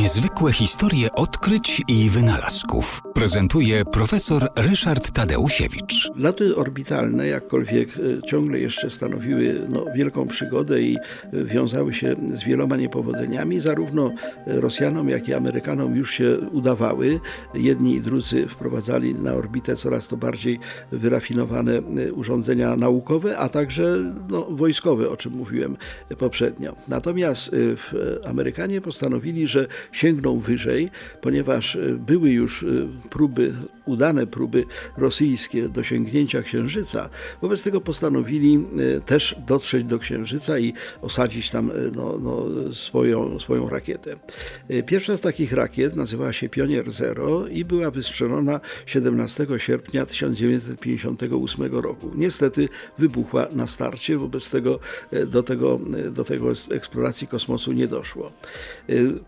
Niezwykłe historie odkryć i wynalazków prezentuje profesor Ryszard Tadeusiewicz. Loty orbitalne, jakkolwiek e, ciągle jeszcze stanowiły no, wielką przygodę i e, wiązały się z wieloma niepowodzeniami, zarówno Rosjanom, jak i Amerykanom już się udawały. Jedni i drudzy wprowadzali na orbitę coraz to bardziej wyrafinowane e, urządzenia naukowe, a także no, wojskowe, o czym mówiłem poprzednio. Natomiast Amerykanie postanowili, że sięgną wyżej, ponieważ e, były już e, próby, udane próby rosyjskie dosięgnięcia Księżyca. Wobec tego postanowili e, też dotrzeć do Księżyca i osadzić tam no, no, swoją, swoją rakietę. Pierwsza z takich rakiet nazywała się Pionier Zero i była wystrzelona 17 sierpnia 1958 roku. Niestety wybuchła na starcie, wobec tego do tego, do tego eksploracji kosmosu nie doszło.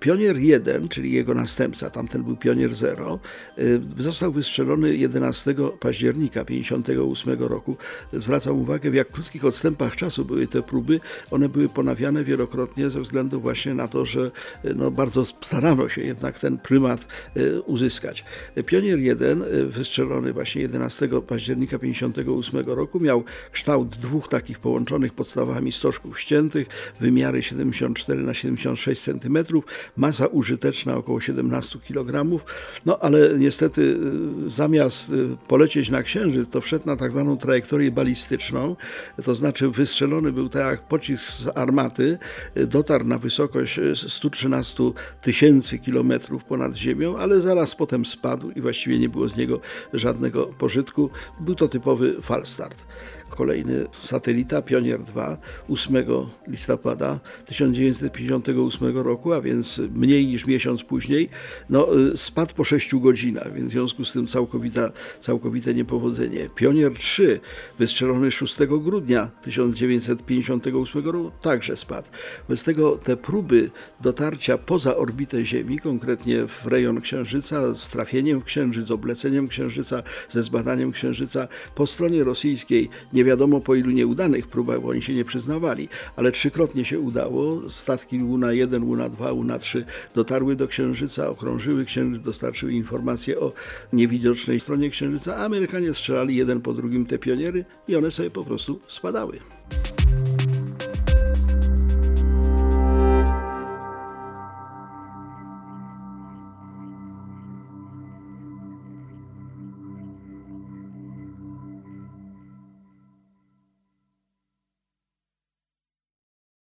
Pionier 1, czyli jego następca, tamten był Pionier 0, y, został wystrzelony 11 października 1958 roku. Zwracam uwagę, w jak krótkich odstępach czasu były te próby. One były ponawiane wielokrotnie ze względu właśnie na to, że y, no, bardzo starano się jednak ten prymat y, uzyskać. Pionier 1, wystrzelony właśnie 11 października 1958 roku, miał kształt dwóch takich połączonych podstawami stożków ściętych, wymiary 74 na 76 cm, masa użyteczna około 17 kg, no ale niestety y, zamiast y, polecieć na Księżyc, to wszedł na tak zwaną trajektorię balistyczną, to znaczy wystrzelony był tak jak pocisk z armaty, y, dotarł na wysokość 113 tysięcy kilometrów ponad ziemią, ale zaraz potem spadł i właściwie nie było z niego żadnego pożytku. Był to typowy falstart. Kolejny satelita Pionier 2 8 listopada 1958 roku, a więc mniej niż miesiąc później, no, y, spadł po 6 godzinach, więc w związku z tym całkowita, całkowite niepowodzenie. Pionier 3 wystrzelony 6 grudnia 1958 roku także spadł. Wobec tego te próby dotarcia poza orbitę Ziemi, konkretnie w rejon Księżyca, z trafieniem w Księżyc, obleceniem Księżyca, ze zbadaniem Księżyca po stronie rosyjskiej nie wiadomo po ilu nieudanych próbach, bo oni się nie przyznawali, ale trzykrotnie się udało. Statki Luna 1, Luna 2, Luna 3 dotarły do Księżyca, okrążyły Księżyc, dostarczyły informacje o niewidocznej stronie Księżyca, a Amerykanie strzelali jeden po drugim te pioniery i one sobie po prostu spadały.